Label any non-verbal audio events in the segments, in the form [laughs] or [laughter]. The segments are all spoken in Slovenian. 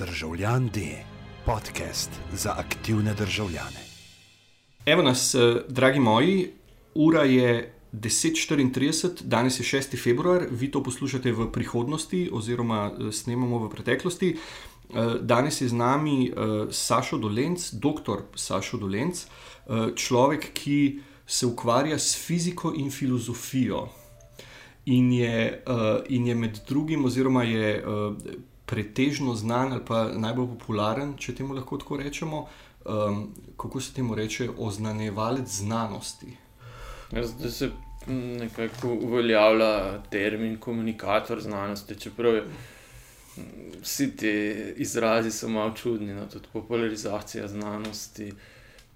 Državljan D, podcast za aktivne državljane. Evo nas, eh, dragi moji, ura je 10:34, danes je 6. februar, vi to poslušate v prihodnosti, oziroma eh, snemamo v preteklosti. Eh, Danes je z nami Sašo Dolenc, doktor Sašo Dolenc, človek, ki se ukvarja s fiziko in filozofijo. In je, uh, in je med drugim, oziroma je uh, pretežno znan ali pa najbolj popularen, če temu lahko tako rečemo, um, kako se temu reče, oznanevalec znanosti. Ja, Zdaj se nekako uveljavlja termin komunikator znanosti, čeprav je, vsi ti izrazi so malo čudni, no, tudi popularizacija znanosti.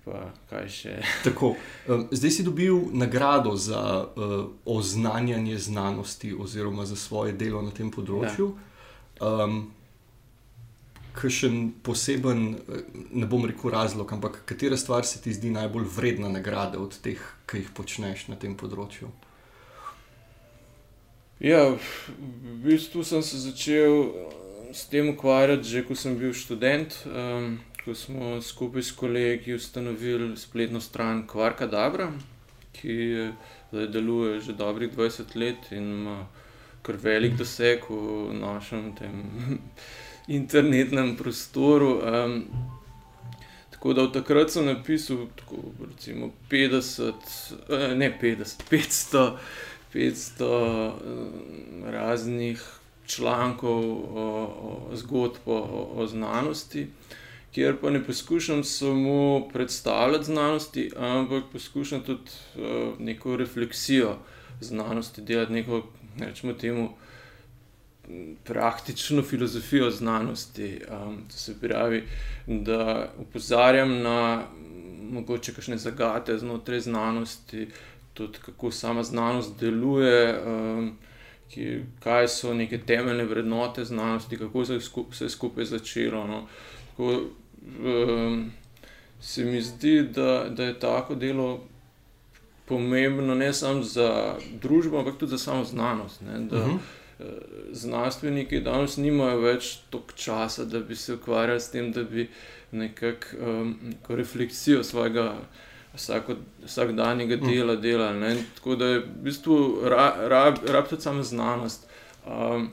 Pa kaj še. Tako, um, zdaj si dobil nagrado za uh, oznanjanje znanosti, oziroma za svoje delo na tem področju. Um, Kakšen poseben, eh, ne bom rekel razlog, ampak katera stvar se ti zdi najbolj vredna nagrade od teh, ki jih počneš na tem področju? Ja, v bistvu sem se začel eh, s tem ukvarjati, že ko sem bil študent, um, ko smo skupaj s kolegi ustanovili spletno stran Kvarka Dabra, ki je, zdaj deluje že dobrih 20 let in ima kar velik doseg v našem tem [laughs] internetnem prostoru. Um, Tako da od takrat sem napisal tako, recimo 50, eh, ne 50, 500, 500 eh, raznih člankov, o, o zgodb o, o znanosti, kjer pa ne poskušam samo predstavljati znanosti, ampak poskušam tudi uh, neko refleksijo znanosti, delati neko, rečemo temu, praktično filozofijo znanosti. Um, to se pravi, da opozarjam na mogoče kakšne zagate znotraj znanosti, tudi kako sama znanost deluje, um, ki, kaj so neke temeljne vrednote znanosti, kako se je sku, vse skupaj začelo. No. Tako, um, se mi zdi, da, da je tako delo. Pomembno ne samo za družbo, ampak tudi za samo znanost. Ne, da, uh -huh znanstveniki danes nimajo več toliko časa, da bi se ukvarjali s tem, da bi nekako um, refleksijo svojega vsako, vsakdanjega dela delali. Ne. Tako da je v bistvu ra, rab, rab tudi sama znanost. Um,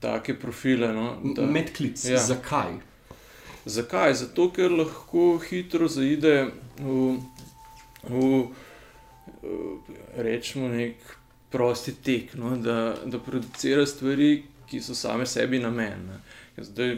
Take profile. No, da, Medklic, ja. zakaj? Zakaj? Zato, ker lahko hitro zaide v, v rečemo, nek prosti tek, no? da, da producira stvari, ki so same sebi namen. Zdaj,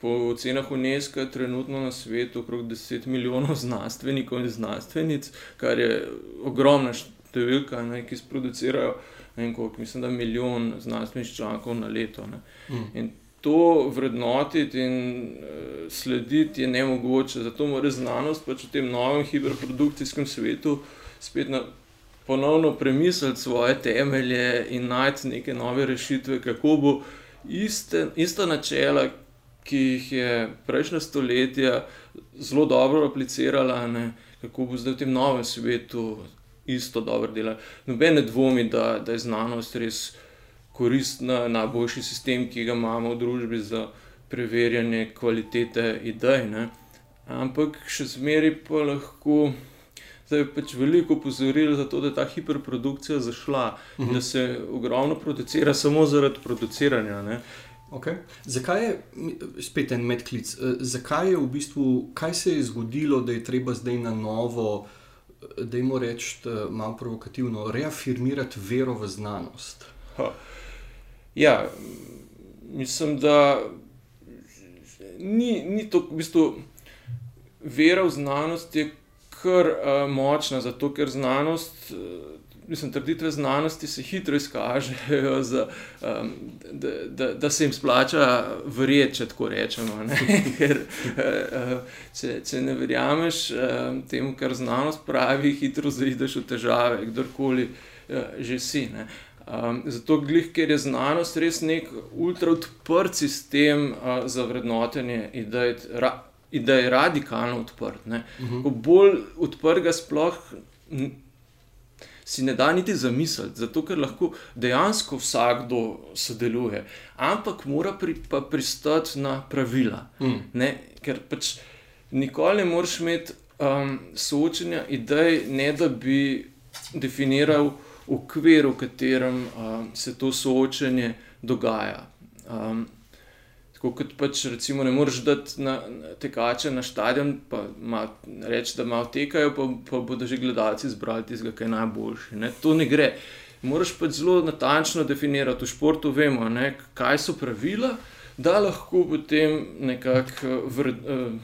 po ocenah UNESCO je trenutno na svetu okrog 10 milijonov znanstvenikov in znanstvenic, kar je ogromna številka, ne? ki sproducirajo. Koliko, mislim, da je milijon znanstvenih člankov na leto. Mm. In to vrednotiti in uh, slediti je ne mogoče. Zato mora znanost pač v tem novem hiperprodukcijskem svetu spet na ponovno premisliti svoje temelje in najti neke nove rešitve, kako bo iste, ista načela, ki jih je prejšnja stoletja zelo dobro aplicirala, ne, kako bo zdaj v tem novem svetu isto dobro delala. Noben ne dvomi, da, da je znanost res koristna, najboljši sistem, ki ga imamo v družbi za preverjanje kvalitete idej. Ne. Ampak še zmeraj pa lahko. Zdaj je pač veliko upozorilo za to, da je ta hiperprodukcija zašla uh -huh. in da se ogromno producira samo zaradi produciranja. Okay. Zakaj je spet en medklic? Zakaj je v bistvu, kaj se je zgodilo, da je treba zdaj na novo, da jim reči, malo provokativno, reafirmirati vero v znanost? Ha. Ja, mislim, da ni, ni to v bistvu vera v znanost. Je kar uh, močna, zato ker znanost, uh, mislim, trditve znanosti se hitro izkažejo, za, um, da, da, da se jim splača verjeti, če tako rečemo. [laughs] ker, uh, če, če ne verjameš uh, temu, kar znanost pravi, hitro zaideš v težave, kdorkoli uh, že si. Ne. Um, zato, glih, ker je znanost res nek ultra odprt sistem uh, za vrednotenje idej, in da je radikalno odprt. Uh -huh. Ko bolj odprt ga sploh si ne da niti zamisliti, zato ker lahko dejansko vsakdo sodeluje, ampak mora pri, pa pristati na pravila. Mm. Ne, ker pač nikoli ne moreš imeti um, soočenja idej, ne da bi definiral okvir, v katerem um, se to soočenje dogaja. Um, Tako kot pač recimo ne moreš dati na, na tekače na stadion, pa ma, reči, da malo tekajo, pa, pa bodo že gledalci zbrali tistega, kaj je najboljši. Ne? To ne gre. Moraš pač zelo natančno definirati. V športu vemo, ne, kaj so pravila, da lahko potem nekako vred,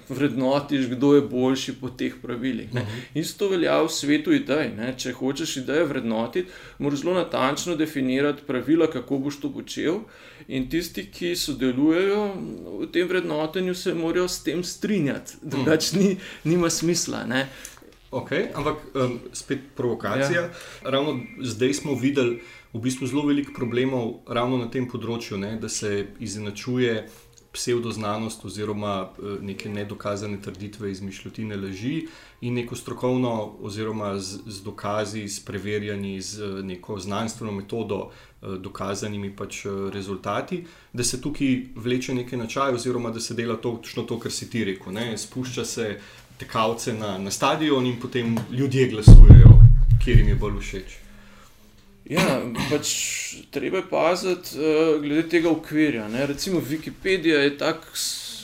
vrednotiš, kdo je boljši po teh pravilih. Ne. Isto velja v svetu idej. Ne. Če hočeš ideje vrednotiti, moraš zelo natančno definirati pravila, kako boš to počel. In tisti, ki sodelujejo v tem vrednotenju, se morajo s tem strinjati, drugače ni, nima smisla. Ne. Okay, ampak um, spet provokacija. Ja. Ravno zdaj smo videli v bistvu zelo veliko problemov ravno na tem področju, ne, da se izenačuje pseudoznanost oziroma neke nedokazane trditve, izmišljotine laži in neko strokovno, oziroma z, z dokazi, s preverjanji, z neko znanstveno metodo, dokazanimi pač rezultati, da se tukaj vleče nekaj načaj, oziroma da se dela točno to, kar si ti rekel. Ne, spušča se tekavce na, na stadion in potem ljudje glasujejo, kjer jim je bolj všeč. Ja, pač treba je paziti uh, glede tega okvirja. Ne. Recimo Wikipedija je tak,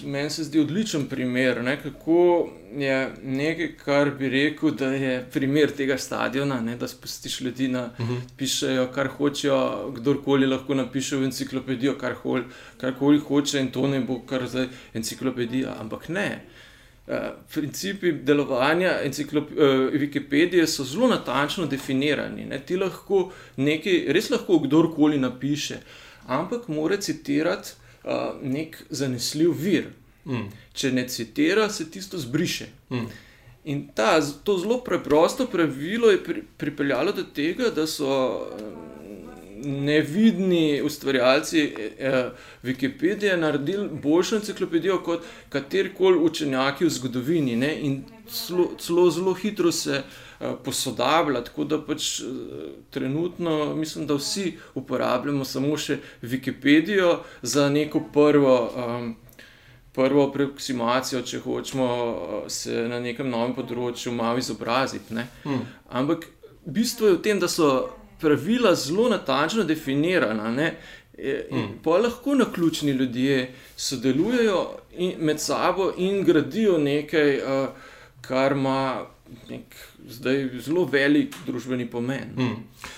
meni se zdi odličen primer, ne, kako je nekaj, kar bi rekel, da je primer tega stadiona, ne, da spustiš ljudi na uh -huh. pišejo, kar hočejo, kdorkoli lahko napiše v enciklopedijo, kar hol, karkoli hoče in to ne bo kar zdaj enciklopedija. Ampak ne. Uh, principi delovanja enciklop, uh, Wikipedije so zelo natančno definirani. Ne? Ti lahko nekaj, res lahko kdorkoli napiše, ampak mora citirati uh, nek zanesljiv vir. Mm. Če ne citira, se tisto zbriše. Mm. In ta, to zelo preprosto pravilo je pri, pripeljalo do tega, da so. Nevidni ustvarjalci eh, Wikipedije naredili boljšo enciklopedijo kot katerikoli učenjaki v zgodovini. Ne? In celo zelo hitro se eh, posodablja, tako da pač eh, trenutno mislim, da vsi uporabljamo samo še Wikipedijo za neko prvo. Um, Prvo aproksimacijo, če hočemo se na nekem novem področju malo izobraziti. Mm. Ampak bistvo je v tem, da so pravila zelo natančno definirana. Ne? In mm. pa lahko na ključni ljudje sodelujejo med sabo in gradijo nekaj, kar ima nek, zdaj zelo velik družbeni pomen. Mm.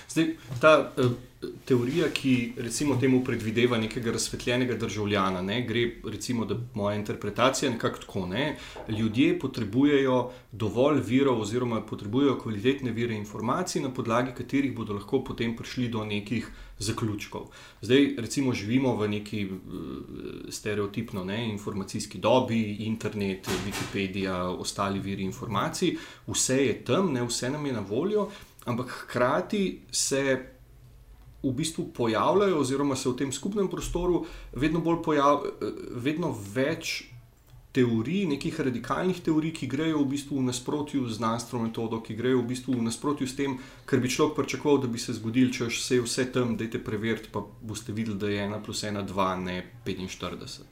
Zdaj, ta, teorija, ki recimo temu predvideva nekega razsvetljenega državljana, ne, gre recimo, da moja interpretacija nekako tako. Ne, ljudje potrebujejo dovolj virov, oziroma potrebujejo kvalitetne vire informacij, na podlagi katerih bodo lahko potem prišli do nekih zaključkov. Zdaj, recimo, živimo v neki stereotipno ne, informacijski dobi, internet, Wikipedija, ostali viri informacij, vse je tam, ne, vse nam je na voljo, ampak hkrati se v bistvu pojavljajo, oziroma se v tem skupnem prostoru vedno, pojav, vedno več teorij, nekih radikalnih teorij, ki grejo v bistvu v nasprotju z znanstveno metodo, ki grejo v bistvu v nasprotju s tem, kar bi človek pričakoval, da bi se zgodil, če se je vse tam, dajte preveriti, pa boste videli, da je ena plus ena, dva, ne 45.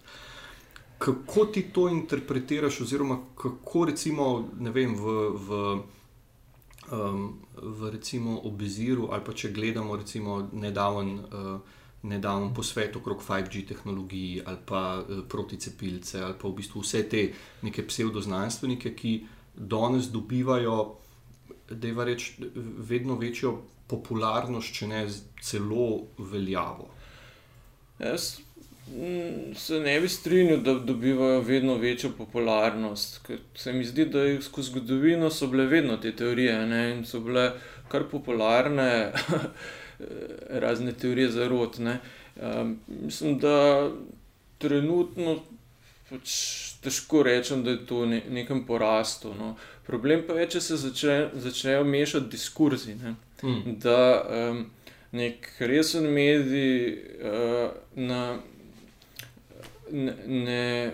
Kako ti to interpretiraš, oziroma kako recimo vem, v. v um, v recimo obiziru, ali pa če gledamo recimo nedaven, uh, nedaven posvet okrog 5G tehnologij, ali pa uh, proticepilce, ali pa v bistvu vse te neke pseudoznanstvenike, ki danes dobivajo, da je reč, vedno večjo popularnost, če ne celo veljavo. Jaz se ne bi strinjal, da dobivajo vedno večjo popularnost. Ker se mi zdi, da je skozi zgodovino so bile vedno te teorije ne? in so bile kar popularne, [laughs] razne teorije za rod. Um, mislim, da trenutno pač težko rečem, da je to ne, nekem porastu. No? Problem pa je, če se začne, začnejo mešati diskurzi. Ne? Hmm. Da um, nek resen medij uh, na ne,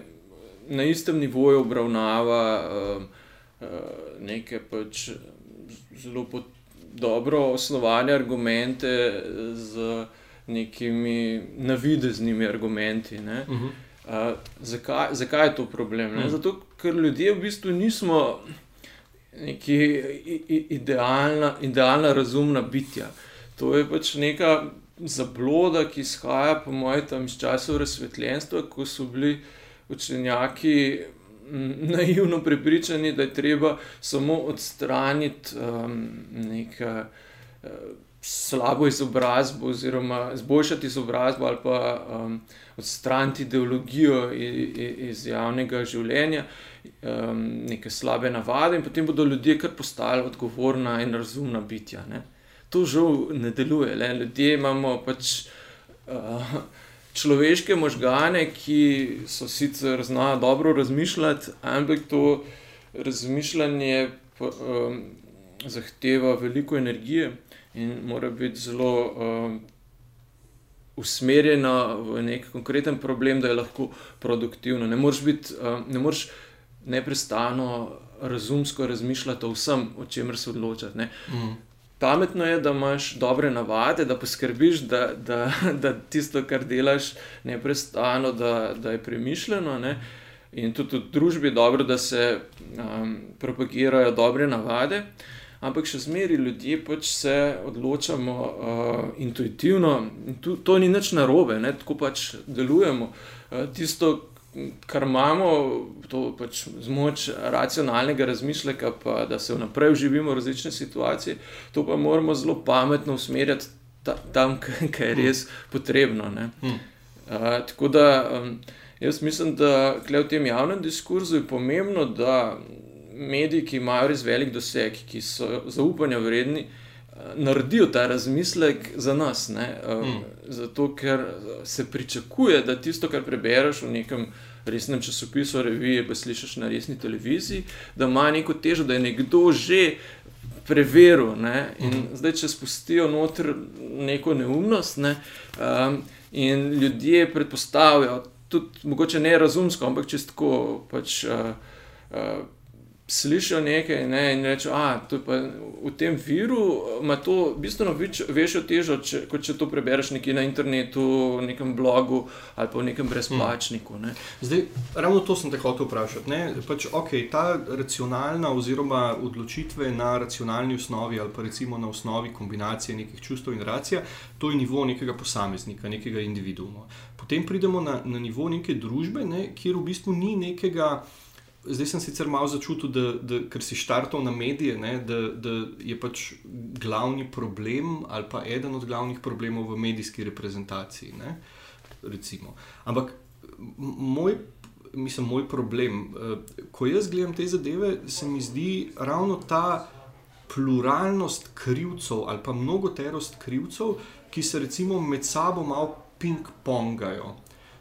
na istem nivoju obravnava uh, uh, neke pač zelo, pot, dobro osnovane argumente z nekimi navideznimi argumenti. Uh -huh. uh, zakaj, zakaj je to problem? Uh -huh. Zato, ker ljudje v bistvu nismo neki idealna, idealna razumna bitja. To je pač neka zabloda, ki izhaja, po mojem, tam iz časov razsvetljenstva, ko so bili učenjaki naivno prepričani, da je treba samo odstraniti um, nekaj. Uh, Slabo izobrazbo, oziroma izboljšati izobrazbo, ali pa um, odstraniti ideologijo iz, iz javnega življenja, um, neke slabe navade, in potem bodo ljudje kar postali odgovorna in razumna bitja. Ne? To žal ne deluje. Le. Ljudje imamo pač. Uh, človeške možgane, ki so sicer znajo dobro razmišljati, ampak to razmišljanje um, zahteva veliko energije in mora biti zelo um, usmerjeno v nek konkreten problem, da je lahko produktivno. Ne moreš biti, um, ne moreš neprestano razumsko razmišljati o vsem, o čemer se odločati. Mm. Pametno je, da imaš dobre navade, da poskrbiš, da, da, da tisto, kar delaš, ne prestano, da, da je premišljeno. Ne? In tudi v družbi je dobro, da se um, propagirajo dobre navade, ampak še zmeraj ljudje pač se odločamo uh, intuitivno in tu, to ni nič narobe, ne? tako pač delujemo. Uh, tisto, kar imamo, to pač z moč racionalnega razmišljanja, pa da se vnaprej uživimo v različne situacije, to pa moramo zelo pametno usmerjati ta, tam, [laughs] kjer je res potrebno. Uh, tako da um, jaz mislim, da v tem javnem diskurzu je pomembno, da mediji, ki imajo res velik doseg, ki so zaupanja vredni. Naredijo ta razmislek za nas, um, zato ker se pričakuje, da tisto, kar prebereš v nekem resnem časopisu, revije, pa slišiš na resni televiziji, da ima neko težo, da je nekdo že preveril. Ne? In mm. zdaj, če spustijo noter neko neumnost, ne? um, in ljudje predpostavljajo, tudi mogoče ne razumsko, ampak čisto pač. Uh, uh, slišijo nekaj ne, in rečejo, da v tem viru ima to bistveno večjo težo, če, kot če to prebereš nekje na internetu, v nekem blogu ali pa v nekem brezplačniku. Ne. Zdaj, ravno to sem te hotel vprašati. Pač, okay, ta racionalna oziroma odločitve na racionalni osnovi ali pa recimo na osnovi kombinacije nekih čustev in racija, to je nivo nekega posameznika, nekega individuuma. Potem pridemo na, na nivo neke družbe, ne, kjer v bistvu ni nekega zdaj sem sicer malo začutil, da, da ker si štartal na medije, ne, da, da je pač glavni problem ali pa eden od glavnih problemov v medijski reprezentaciji. Ne, Ampak moj, mislim, moj problem, eh, ko jaz gledam te zadeve, se mi zdi ravno ta pluralnost krivcev ali pa mnogoterost krivcev, ki se recimo med sabo malo ping-pongajo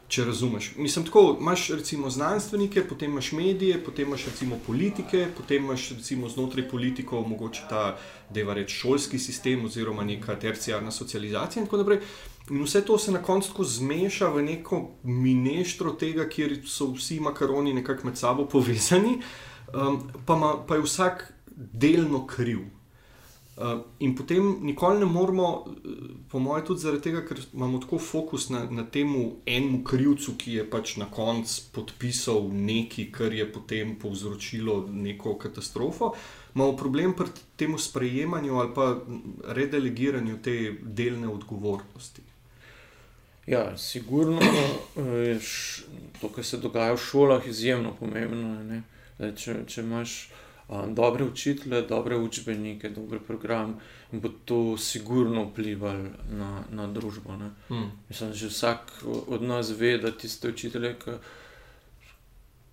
če razumeš. Mislim, tako imaš recimo znanstvenike, potem imaš medije, potem imaš recimo politike, potem imaš recimo znotraj politikov mogoče ta, da je reč šolski sistem oziroma neka terciarna socializacija in tako naprej. In vse to se na koncu zmeša v neko mineštro tega, kjer so vsi makaroni nekako med sabo povezani, um, pa, ma, pa je vsak delno kriv. Uh, in potem nikoli ne moramo, po mojem, tudi zaradi tega, ker imamo tako fokus na, na tem enem krivcu, ki je pač na koncu podpisal nekaj, kar je potem povzročilo neko katastrofo, imamo problem pri tem sprejemanju ali pa redelegiranju te delne odgovornosti. Ja, sigurno je to, kar se dogaja v šolah, izjemno pomembno. Zdaj, če, če imaš dobre učitele, dobre učbenike, dober program, bo to sigurno vplivalo na, na družbo. Hmm. Mislim, že vsak od nas ve, da tiste učitelje,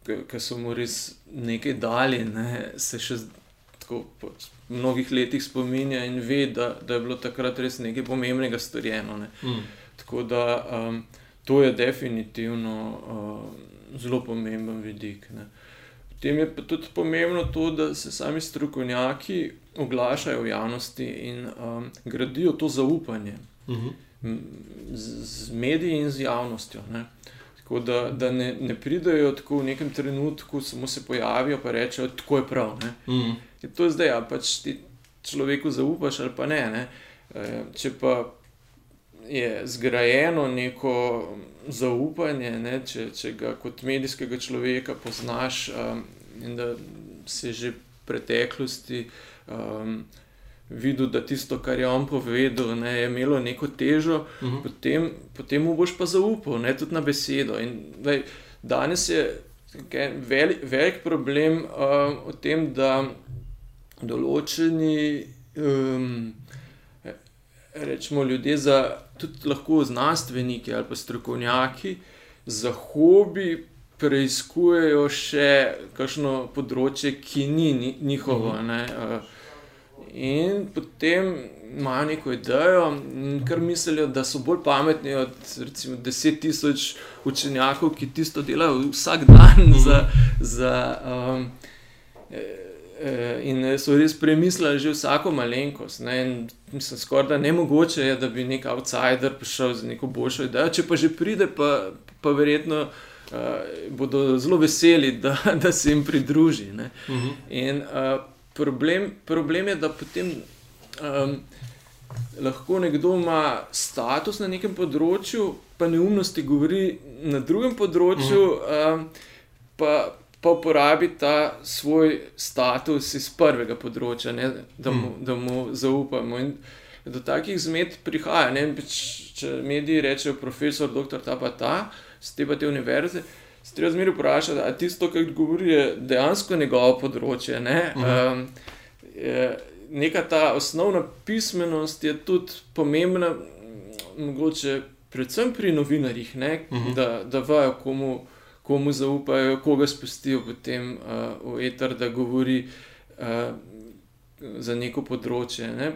ki so mu res nekaj dali, ne, se še tako po mnogih letih spominja in ve, da, da je bilo takrat res nekaj pomembnega storjeno. Ne. Hmm. Tako da um, to je definitivno uh, zelo pomemben vidik. Ne. Potem je pa tudi pomembno to, da se sami strokovnjaki oglašajo v javnosti in um, gradijo to zaupanje uh mhm. -huh. z, z mediji in z javnostjo. Ne? Tako da, da ne, ne pridejo tako v nekem trenutku, samo se pojavijo in rečejo, da je prav. Uh -huh. To je zdaj, a pač ti človeku zaupaš ali pa ne. ne. Eh, če pa je zgrajeno neko zaupanje, ne, če, če ga kot medijskega človeka poznaš um, in da si že v preteklosti um, videl, da tisto, kar je on povedal, ne, je imelo neko težo, uh Mhm. -huh. potem, potem mu boš pa zaupal, ne tudi na besedo. In, daj, danes je velik, velik problem um, v tem, da določeni. Um, Rečemo ljudje, za, tudi lahko znanstveniki ali pa strokovnjaki, za hobi preizkujejo še kakšno področje, ki ni njihovo. Ne? eh, In potem imajo neko idejo, kar mislijo, da so bolj pametni od recimo, 10 tisoč učenjakov, ki tisto delajo vsak dan za. za um, eh, eh, In so res premislili že vsako malenkost. Ne? In Mislim, skoraj da ne mogoče je, da bi nek outsider prišel z neko boljšo idejo. Če pa že pride, pa, pa verjetno uh, bodo zelo veseli, da, [laughs] da se jim pridruži. Ne? Mhm. In uh, problem, problem je, da potem um, lahko nekdo ima status na nekem področju, pa neumnosti govori na drugem področju, um, pa, pa uporabi ta svoj status iz prvega področja, ne, da, mu, da mu zaupamo. In do takih zmed prihaja. Ne, če mediji rečejo, profesor, doktor ta pa ta, z te pa te univerze. Se treba zmeraj vprašati, ali tisto, kar govori, je dejansko njegovo področje. Ne? Um, je, neka ta osnovna pismenost je tudi pomembna, mogoče predvsem pri novinarjih, ne? da, da vajo, komu, komu zaupajo, koga spustijo potem uh, v eter, da govori uh, za neko področje. Ne?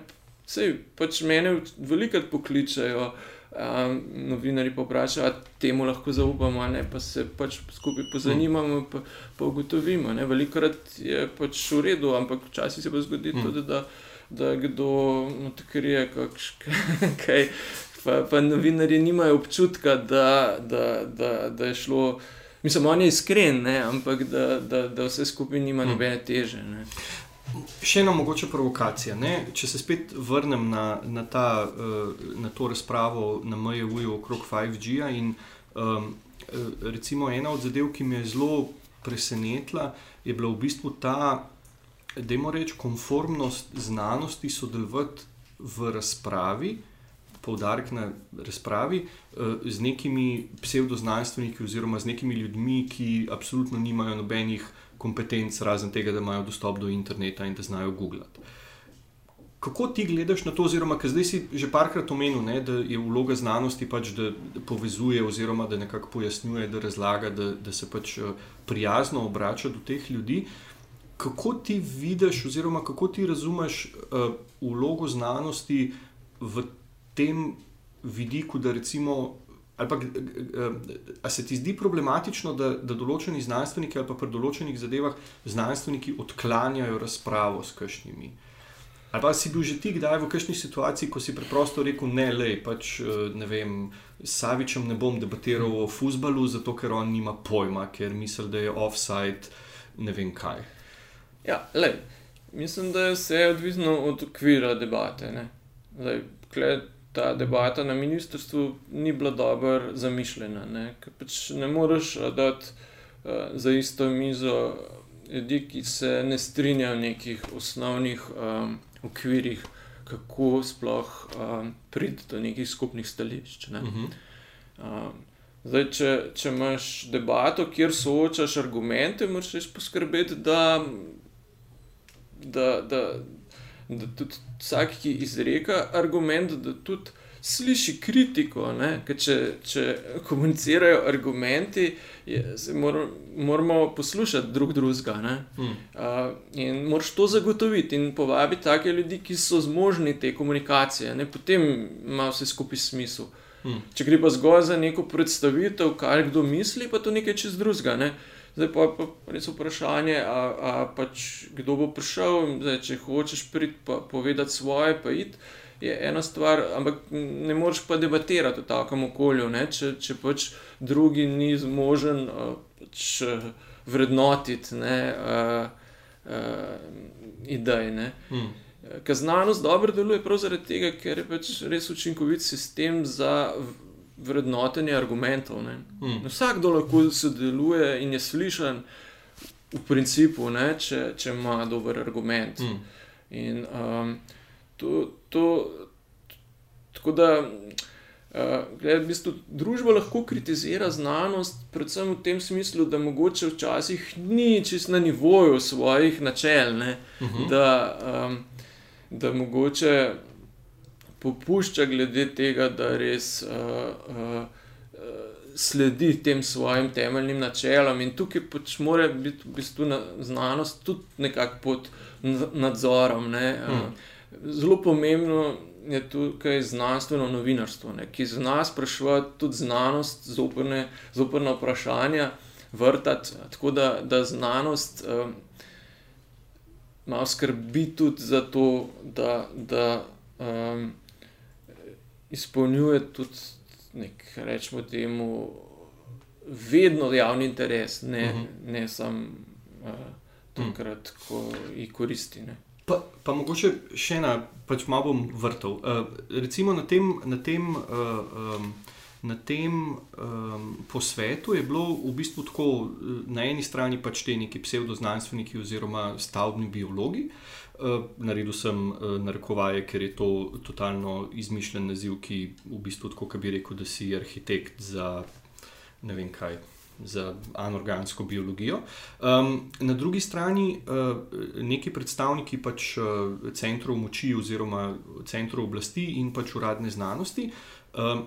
Sej pač mene veliko pokličajo. Um, novinari pa vprašajo, ali temu lahko zaupamo, ne, pa se pač skupaj pozanimamo, pa, pa ugotovimo. Ne. Velikokrat je pač v redu, ampak včasih se pa zgodi tudi, da, da kdo odkrije kakš, [laughs] kaj. Pa, pa novinari nimajo občutka, da, da, da, da je šlo. Mislim, on je iskren, ne, ampak da, da, da vse skupaj nima nobene teže. Ne. Še ena mogoča provokacija. Ne? Če se spet vrnem na, na, ta, eh, na to razpravo na MJU okrog 5G. In, um, recimo, ena od zadev, ki me je zelo presenetila, je bila v bistvu ta, da je reči, konformnost znanosti sodelovati v razpravi. Poudarek na razpravi eh, z nekimi pseudoznanstveniki, oziroma z nekimi ljudmi, ki absolutno nimajo nobenih kompetenc, razen tega, da imajo dostop do interneta in da znajo googlati. Kako ti gledaš na to, oziroma ker zdaj si že parkrat omenil, ne, da je vloga znanosti pač, da povezuje, oziroma da nekako pojasnjuje, da razlaga, da, da se pač eh, prijazno obrača do teh ljudi. Kako ti vidiš, oziroma kako ti razumeš uh, vlogo znanosti v tem vidiku, da recimo. Ali pa, a se ti zdi problematično, da, da določeni znanstveniki ali pa pri določenih zadevah znanstveniki odklanjajo razpravo s kakšnimi? Ali pa si bil že ti kdaj v kakšni situaciji, ko si preprosto rekel: Ne, le, pač ne vem, s Savičem ne bom debatiral o futbalu, zato ker on nima pojma, ker misli, da je offside, ne vem kaj. Ja, lej, mislim, da je vse odvisno od okvira debate. ne. Lej, tle ta debata na ministrstvu ni bila dobro zamišljena. Ne, ker pač ne moreš dati uh, za isto mizo ljudi, ki se ne strinjajo v nekih osnovnih um, okvirih, kako sploh um, priti do nekih skupnih stališč. Ne. Uh -huh. Um, zdaj, če, če imaš debato, kjer soočaš argumente, moraš poskrbeti, da, da, da, da tudi vsak, ki izreka argument, da tudi sliši kritiko. Ker Če, če komunicirajo argumenti, je, mor, moramo poslušati drug drugega. ne. Mm. Uh, in moraš to zagotoviti in povabiti take ljudi, ki so zmožni te komunikacije, ne? potem ima vse skupaj smisel. Mm. Če gre pa zgolj za neko predstavitev, kaj kdo misli, pa to nekaj čez drugega. Ne? Zdaj pa je pa res vprašanje, a, a pač kdo bo prišel. Zdaj, če hočeš priti pa povedati svoje, pa id, je ena stvar, ampak ne moreš pa debatirati v takem okolju, ne? če, če pač drugi ni zmožen a, pač, vrednotiti ne, a, a, idej. Ne? Mm. Ker znanost dobro deluje prav zaradi tega, ker je pač res učinkovit sistem za vrednotenje argumentov. Mm. Vsakdo lahko sodeluje in je slišan, v principu, ne, če, če ima dober argument. Mm. In um, to, to, tako da. Uh, gled, v bistvu, družba lahko kritizira znanost, predvsem v tem smislu, da mogoče včasih ni čisto na nivoju svojih načel, uh mhm. -huh. da, um, da mogoče popušča glede tega, da res uh, uh, sledi tem svojim temeljnim načelom. In tukaj pač mora biti v bistvu na, znanost tudi nekako pod nadzorom. Ne? Uh, zelo pomembno je tukaj znanstveno novinarstvo, ne, ki z nas sprašuje tudi znanost, zoprne, zoprne vprašanja, vrtati. Tako da, da znanost um, malo skrbi tudi za to, da, da um, izpolnjuje tudi nek, rečemo temu, vedno javni interes, ne, uh mhm. -huh. ne samo uh, takrat, ko jih koristi. Ne. Pa, pa mogoče še ena, pač malo bom vrtel. Uh, recimo na tem, na tem, uh, um, na tem um, posvetu je bilo v bistvu tako, na eni strani pač te neki pseudoznanstveniki oziroma stavbni biologi. Uh, naredil sem uh, narekovaje, ker je to totalno izmišljen naziv, ki v bistvu tako, bi rekel, da si arhitekt za ne vem kaj za anorgansko biologijo. Um, na drugi strani uh, neki predstavniki pač uh, centrov moči oziroma centrov oblasti in pač uradne znanosti. Um,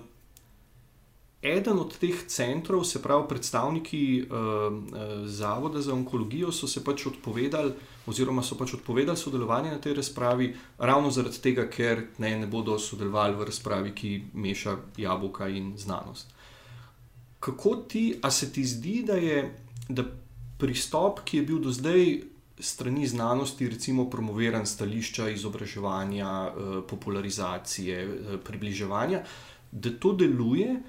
Eden od teh centrov, se pravi predstavniki uh, Zavoda za onkologijo, so se pač odpovedali, oziroma so pač odpovedali sodelovanje na tej razpravi, ravno zaradi tega, ker ne, ne bodo sodelovali v razpravi, ki meša jabolka in znanost kako ti, a se ti zdi, da je da pristop, ki je bil do zdaj strani znanosti, recimo promoviran stališča izobraževanja, eh, popularizacije, eh, približevanja, da to deluje?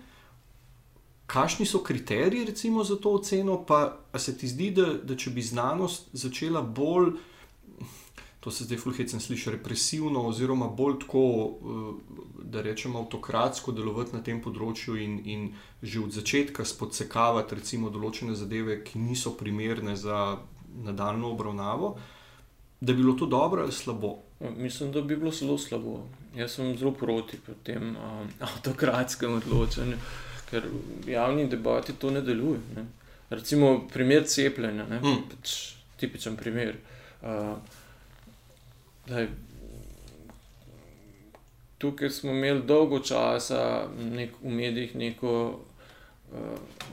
Kakšni so kriteriji recimo, za to oceno, pa se ti zdi, da, da če bi znanost začela bolj to se zdaj fulhecem sliši represivno, oziroma bolj tako, eh, da rečemo, avtokratsko delovati na tem področju in, in že od začetka spodsekavati recimo določene zadeve, ki niso primerne za nadaljno obravnavo, da bi bilo to dobro ali slabo. Ja, mislim, da bi bilo zelo slabo. Jaz sem zelo proti tem um, avtokratskem odločanju, ker v javni debati to ne deluje. Ne. Recimo primer cepljenja, mm. pač tipičen primer. Uh, Daj, tukaj smo imeli dolgo časa nek, v medijih neko uh,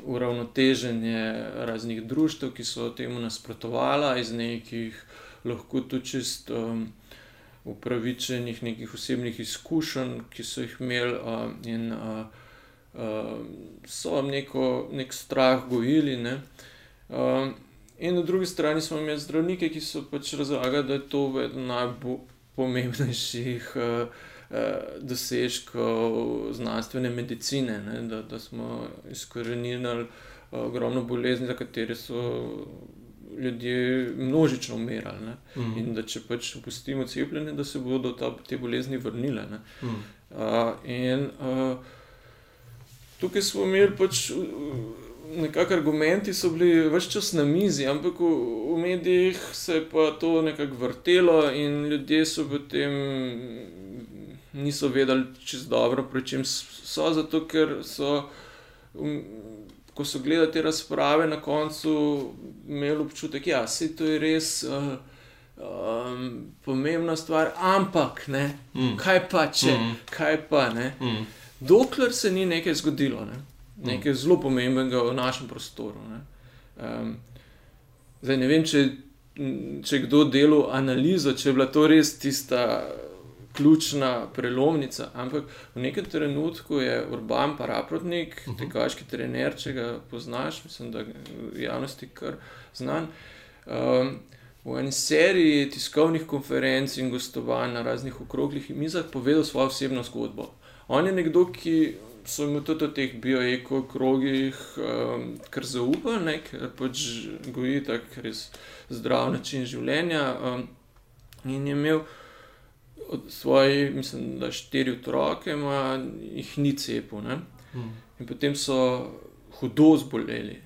uravnoteženje raznih društv, ki so temu nasprotovali, iz nekih lahko tudi čist um, upravičenih nekih osebnih izkušenj, ki so jih imeli uh, in uh, so vam neko, nek strah gojili. Ne? Uh, In na drugi strani smo imeli zdravnike, ki so pač razlagali, da je to eden najpomembnejših uh, uh, dosežkov znanstvene medicine, ne? da, da smo izkorenili uh, ogromno bolezni, za katere so ljudje množično umirali. Mm. In da če pač opustimo cepljenje, da se bodo ta, te bolezni vrnile. Mm. Uh, in uh, tukaj smo imeli pač. Nekako argumenti so bili vse čas na mizi, ampak v, v medijih se je pa to nekako vrtelo in ljudje so potem niso vedeli čez dobro, pri čem so, zato ker so. Um, Ko so gledali te razprave, na koncu imeli občutek, da ja, se to je res uh, um, pomembna stvar, ampak ne, mm. kaj pa če, mm. kaj pa ne. Mm. Dokler se ni nekaj zgodilo. Ne nekaj zelo pomembnega v našem prostoru. Ne. Um, zdaj, ne vem, če, če kdo delo analizo, če je bila to res tista ključna prelomnica, ampak v nekem trenutku je urban paraprotnik, uh mhm. -huh. tekaški trener, če ga poznaš, mislim, da je javnosti kar znan. Um, V eni seriji tiskovnih konferenc in gostovanj na raznih okroglih mizah povedal svojo osebno zgodbo. On je nekdo, ki so mi tudi v teh bioeko krogih um, kar zaupali, ker pač goji tako res zdrav način življenja. Um, in je imel od svoje, mislim, da štiri otroke, ima, jih ni cepil. Ne? Mm. In potem so hudo zboleli,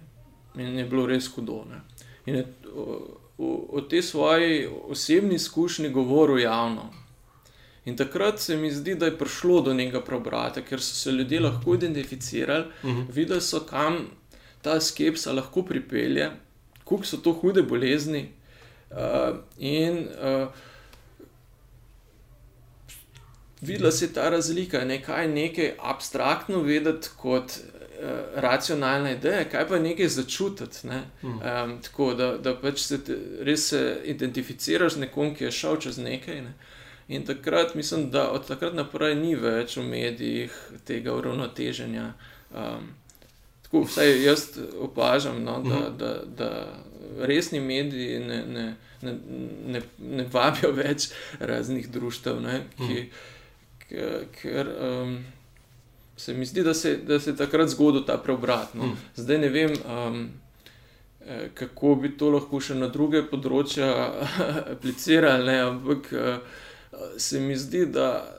in je bilo res hudo. Ne? In je o, o, o tej svoji osebni izkušnji govoril javno. In takrat se mi zdi, da je prišlo do nekega preobrata, ker so se ljudje lahko identificirali, Mhm. videli so, kam ta skepsa lahko pripelje, kako so to hude bolezni. Uh, in uh, videla se je ta razlika, ne kaj nekaj abstraktno vedeti kot uh, racionalna ideja, kaj pa nekaj začutiti. Ne? Um, tako da, da pač se te, res se identificiraš z nekom, ki je šel čez nekaj. Ne? In takrat mislim, da od takrat naprej ni več v medijih tega uravnoteženja. Um, tako vsaj jaz opažam, no, da, da, da resni mediji ne, ne, ne, ne, ne vabijo več raznih društev, ne, ki, ker, ker um, se mi zdi, da se, da se je takrat zgodil ta preobrat. No. Zdaj ne vem. Um, eh, Kako bi to lahko še na druge področja [laughs] aplicirali, ne? ampak uh, se mi zdi, da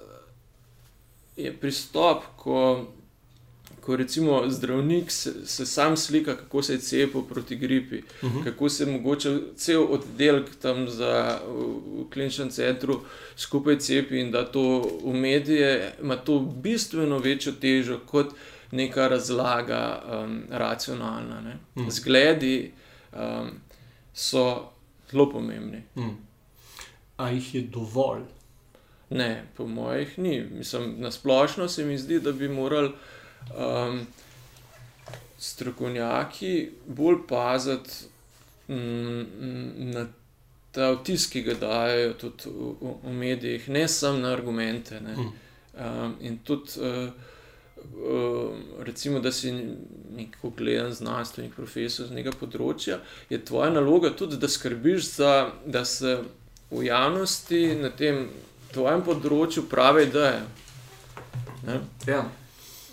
je pristop, ko, ko recimo zdravnik se, se sam slika, kako se je cepil proti gripi, uh -huh. kako se mogoče cel oddelek tam za, v, v kliničnem centru skupaj cepi in da to v medije ima to bistveno večjo težo kot neka razlaga um, racionalna. Ne? Mm. Zgledi um, so zelo pomembni. Mm. A jih je dovolj? Ne, po mojih ni. Mislim, na splošno se mi zdi, da bi morali um, strokovnjaki bolj paziti mm, na ta vtis, ki ga dajo tudi v, v, v medijih, ne samo na argumente. Ne. Mm. Um, in tudi, uh, uh, recimo, da si neko gledan znanstvenik, profesor z nekega področja, je tvoja naloga tudi, da skrbiš za, da se v javnosti na tem tvojem področju prave ideje. Ne? Ja.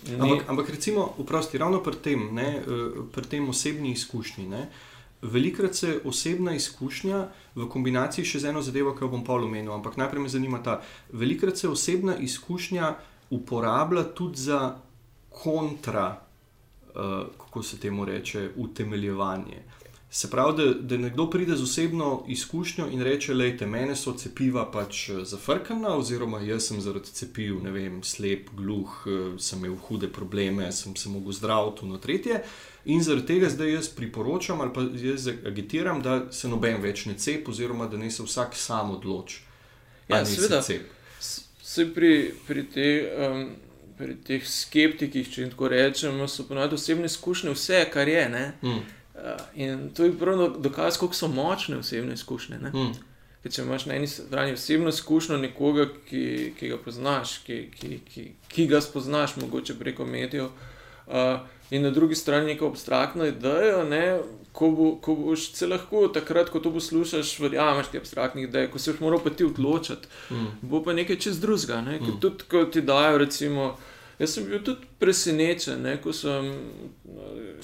Ni- Ampak, ampak recimo, vprosti, ravno pri tem, ne, eh, pri tem osebni izkušnji. Ne, velikrat se osebna izkušnja v kombinaciji še z eno zadevo, ki jo bom pol omenil, ampak najprej me zanima ta. Velikrat se osebna izkušnja uporablja tudi za kontra, uh, kako se temu reče, utemeljevanje. Se pravi, da, da nekdo pride z osebno izkušnjo in reče: Lejte, mene so cepiva pač eh, zafrkana, oziroma jaz sem zaradi cepiv, ne vem, slep, gluh, eh, sem imel hude probleme, sem se mogel zdraviti, no tretje. In zaradi tega zdaj jaz priporočam ali pa jaz agitiram, da se noben več ne cepi, oziroma da naj se vsak sam odloči. Ja, se seveda. Se pri, pri, te, um, pri teh skeptikih, če jim tako rečemo, so ponovadi osebne izkušnje vse, kar je. Ne? Mm, in to je prav dokaz, kako so močne osebne izkušnje. ne. mm, Ker če imaš na eni strani osebno izkušnjo nekoga, ki, ki ga poznaš, ki, ki, ki, ki ga spoznaš, mogoče preko medijev, uh, in na drugi strani neko abstraktno idejo, ne, ko, bo, ko boš se lahko takrat, ko to poslušaš, verjameš ti abstraktnih idej, ko se boš moral pa ti odločiti, mm, bo pa nekaj čez drugega. Ne? Mm. Tudi, ko ti dajo, recimo, jaz sem bil tudi presenečen, ne? ko sem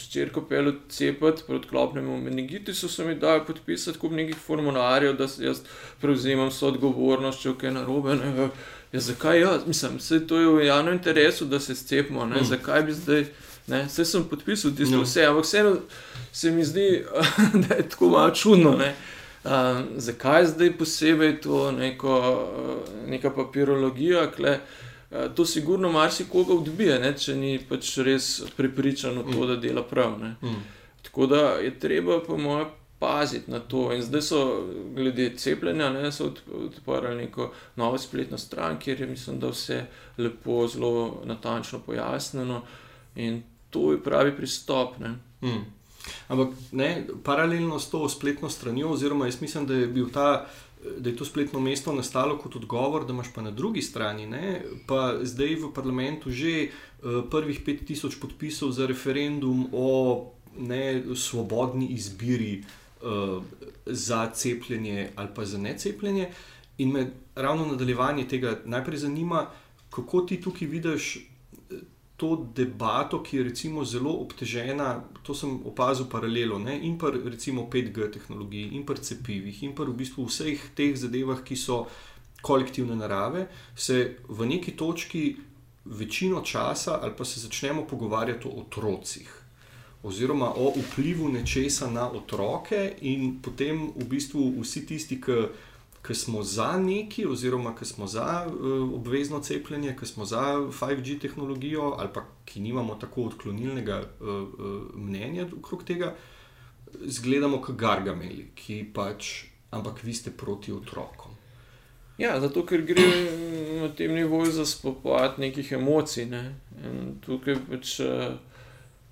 ščirko pel cepati proti klopnemu meningitisu, so mi dali podpisati kup nekih formularjev, da se jaz prevzemam so odgovornost, če je kaj narobe. Ne? Ja, zakaj jaz? Mislim, vse to je v javnem interesu, da se cepimo. Mm. Zakaj bi zdaj? Ne? Vse sem podpisal tisto, No. vse, ampak vseeno se mi zdi, [laughs] da je tako malo čudno. Ne? Um, zakaj zdaj posebej to neko, uh, neka papirologija, kle, uh, to sigurno marsikoga odbije, ne, če ni pač res prepričan v to, da dela prav. Ne. mm. Tako da je treba, po mojem, paziti na to. In zdaj so, glede cepljenja, ne, so od- odprli neko novo spletno stran, kjer je, mislim, da vse lepo, zelo natančno pojasnjeno. In to je pravi pristop. Ne. Mm. Ampak ne, paralelno s to spletno stranjo, oziroma jaz mislim, da je, bil ta, da je to spletno mesto nastalo kot odgovor, da imaš pa na drugi strani, ne, pa zdaj v parlamentu že uh, prvih 5000 podpisov za referendum o ne, svobodni izbiri uh, za cepljenje ali pa za necepljenje. In me ravno nadaljevanje tega najprej zanima, kako ti tukaj vidiš to debato, ki je recimo zelo obtežena, to sem opazil paralelo, ne? in pa recimo 5G tehnologiji, in pa cepivih, in pa v bistvu vseh teh zadevah, ki so kolektivne narave, se v neki točki večino časa ali pa se začnemo pogovarjati o otrocih. Oziroma o vplivu nečesa na otroke, in potem v bistvu vsi tisti, ki smo za neki, oziroma ki smo za uh, obvezno cepljenje, ki smo za 5G tehnologijo, ali pa ki nimamo tako odklonilnega uh, uh, mnenja okrog tega, zgledamo kot gargameli, ki pač, ampak vi ste proti otrokom. Ja, zato ker gre na tem nivoju za spopad nekih emocij. Ne? In tukaj pač. Uh,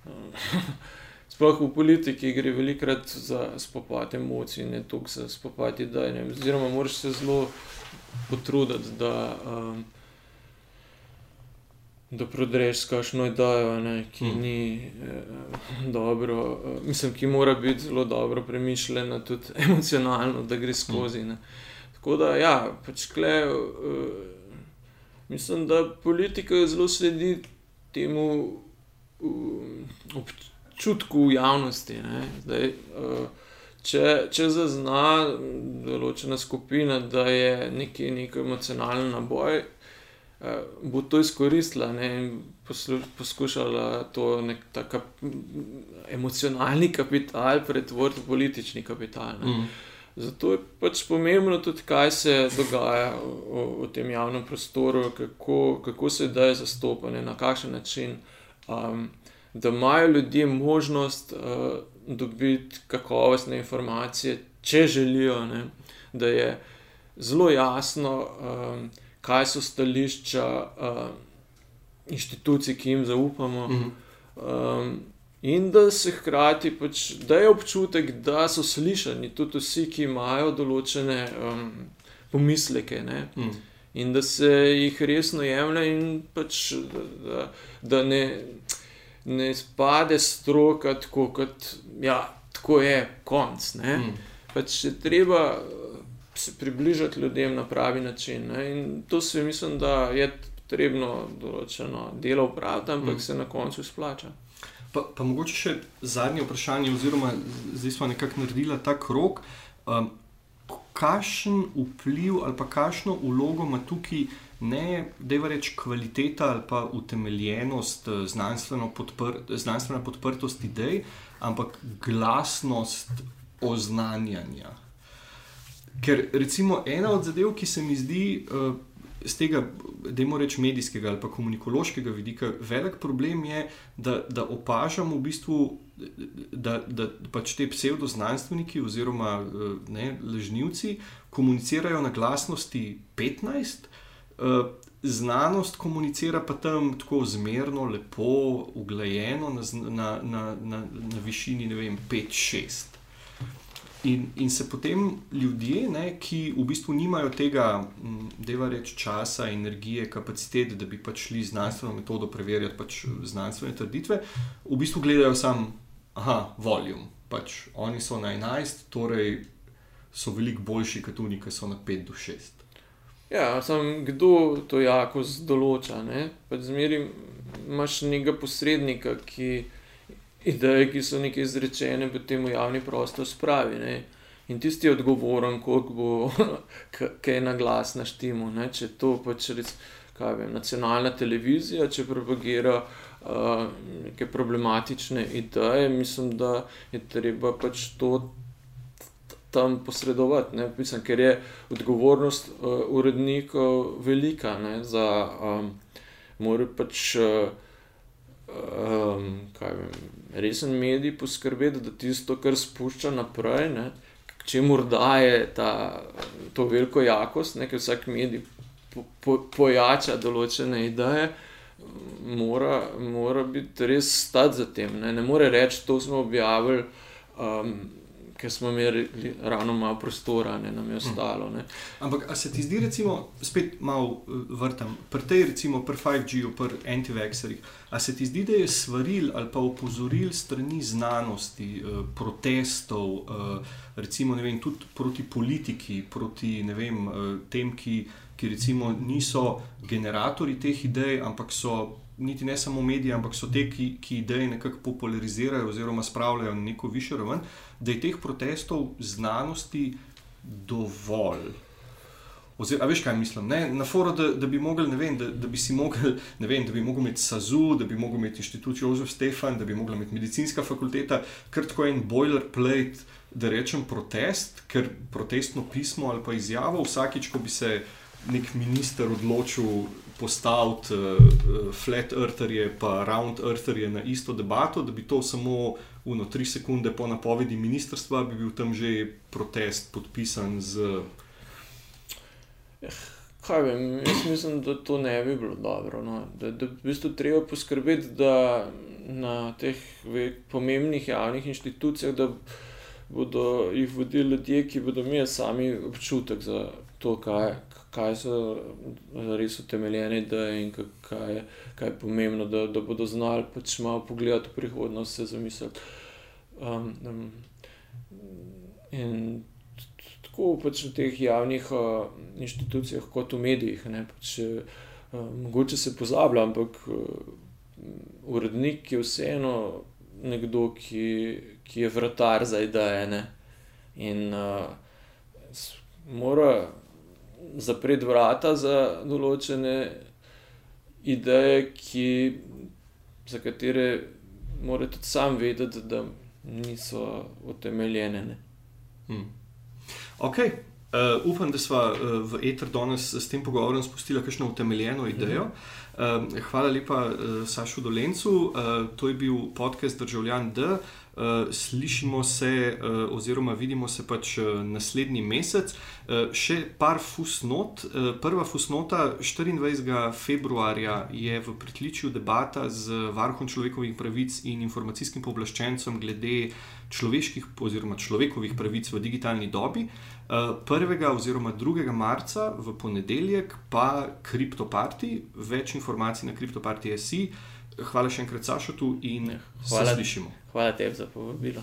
[laughs] Sploh v politiki gre velikokrat za spopad emocij, ne toliko za spopad idej. Oziroma, moraš se zelo potruditi, da, um, da prodreš kakšno idejo, ne, ki mm. ni eh, dobro, uh, mislim, ki mora biti zelo dobro premišljena, tudi [laughs] emocionalno, da gre skozi. Ne. Tako da, ja, pač kle, uh, mislim, da politika zelo sledi temu um, občutku v javnosti. Zdaj, uh, če, če zazna določena skupina, da je neki, neki emocionalen naboj, uh, bo to izkoristila ne, in poslu, poskušala to nek tak emocionalni kapital pretvoriti v politični kapital. Mm. Zato je pač pomembno tudi, kaj se dogaja v, v tem javnem prostoru, kako, kako se da je zastopanje, na kakšen način. Um, da imajo ljudje možnost uh, dobiti kakovostne informacije, če želijo, ne? da je zelo jasno, um, kaj so stališča uh, inštitucij, ki jim zaupamo. Mm -hmm. um, In da se hkrati, pač, da je občutek, da so slišani tudi vsi, ki imajo določene um, pomisleke, mm. in da se jih resno jemlje, in pač, da, da, da ne ne spade stroka tako, kot ja, tako je konc. Mm. Pač je treba eh, se približati ljudem na pravi način. Ne? In to se mislim, da je potrebno določeno delo upraviti, ampak mm. se na koncu splača. Pa, pa mogoče še zadnje vprašanje, oziroma zdaj smo nekako naredili ta krok. Um, kakšen vpliv ali pa kakšno vlogo ima tukaj? Ne, da je reč kvaliteta ali pa utemeljenost, eh, znanstveno podpr, znanstvena podprtost idej, ampak glasnost oznanjanja. Ker recimo ena od zadev, ki se mi zdi z uh, tega, da imamo reči medijskega ali pa komunikološkega vidika, velik problem je, da, da opažamo v bistvu. Da, da pač te pseudoznanstveniki oziroma eh, ne, lažnivci komunicirajo na glasnosti 15, Eh, znanost komunicira pa tam tako zmerno, lepo, uglajeno, na, na, na, na, na višini 5-6. In, in se potem ljudje, ne, ki v bistvu nimajo tega, da je časa, energije, kapacitete, da bi pač šli znanstveno metodo preverjati pač znanstvene trditve, v bistvu gledajo samo, aha, voljum. Pač oni so na 11, torej so veliko boljši kot oni, ki so na 5 do 6. Ja, sem kdo to jako določa. Pač Zmeri imaš nekega posrednika, ki ideje, ki so nekaj izrečene, potem v javni prostor spravi. Ne? In tisti je odgovoren, koliko bo [laughs] kaj na glas naštimo. Ne? Če to pač res, kaj vem, nacionalna televizija, če propagira uh, neke problematične ideje, mislim, da je treba pač to tam posredovati, ne, mislim, ker je odgovornost uh, urednikov velika. Ne, za, um, Morajo pač, uh, um, vem, resen medij poskrbeti, da tisto, kar spušča naprej, ne, če morda je ta, to veliko jakost, ne, ker vsak medij po, po, pojača določene ideje. Mora, mora biti res stati za tem. Ne, ne more reči, to smo objavili. Um, ker smo imeli ravno malo prostora, ne nam je ostalo. Ne. Ampak, se ti zdi, recimo, spet malo eh, vrtam, pri tej, recimo, pri 5G-u, pri antivexerjih, a se ti zdi, da je svaril ali pa opozoril strani znanosti, eh, protestov, eh, recimo, vem, tudi proti politiki, proti vem, tem, ki, ki recimo niso generatori teh idej, ampak so. Niti ne samo mediji, ampak so te, ki, ki ideje nekako popularizirajo oziroma spravljajo na neko višjo raven. Da je teh protestov znanosti dovolj. Oziroma, veš kaj mislim? Ne? Na foru, da, da bi mogli, ne vem, da, da bi si mogli, ne vem, da bi mogli imeti SAZU, da bi mogli imeti inštitut Jožef Stefan, da bi mogla imeti medicinska fakulteta, kar tako en boilerplate, da rečem protest, ker protestno pismo ali pa izjavo vsakič, ko bi se nek minister odločil postaviti uh, flat eartherje pa round eartherje na isto debato, da bi to samo uno tri sekunde po napovedi ministrstva, bi bil tam že protest podpisan z Kaj vem, jaz mislim, da to ne bi bilo dobro. No. Da, da v bistvu treba poskrbeti, da na teh ve, pomembnih javnih inštitucijah, da bodo jih vodili ljudje, ki bodo imeli sami občutek za to, kaj, kaj so res utemeljene ideje in kaj je, kaj je pomembno, da, da bodo znali pač malo pogledati v prihodnost, se zamisliti. Um, um, in tako pač v teh javnih uh, inštitucijah, kot v medijih. Ne, pač, uh, mogoče se pozablja, ampak uh, urednik je vseeno nekdo, ki, ki je vrtar za ideje. Ne, in uh, mora zapreti vrata za določene ideje, ki, za katere mora tudi sam vedeti, da niso utemeljene. Hmm. Ok, uh, upam, da smo uh, v Eter danes s tem pogovorom spustili kakšno utemeljeno idejo. Uh, hvala lepa uh, Sašu Dolencu, uh, to je bil podcast Državljan D. Uh, slišimo se, uh, oziroma vidimo se pač uh, naslednji mesec. Še par fusnot. Prva fusnota 24. februarja je v pritličju debata z Varhom človekovih pravic in informacijskim povlaščencem glede človeških oziroma človekovih pravic v digitalni dobi. 1. oziroma 2. marca v ponedeljek pa kriptoparti, več informacij na kriptoparti.si. Hvala še enkrat, Sašotu, in hvala, slišimo. Hvala tebi za povabilo.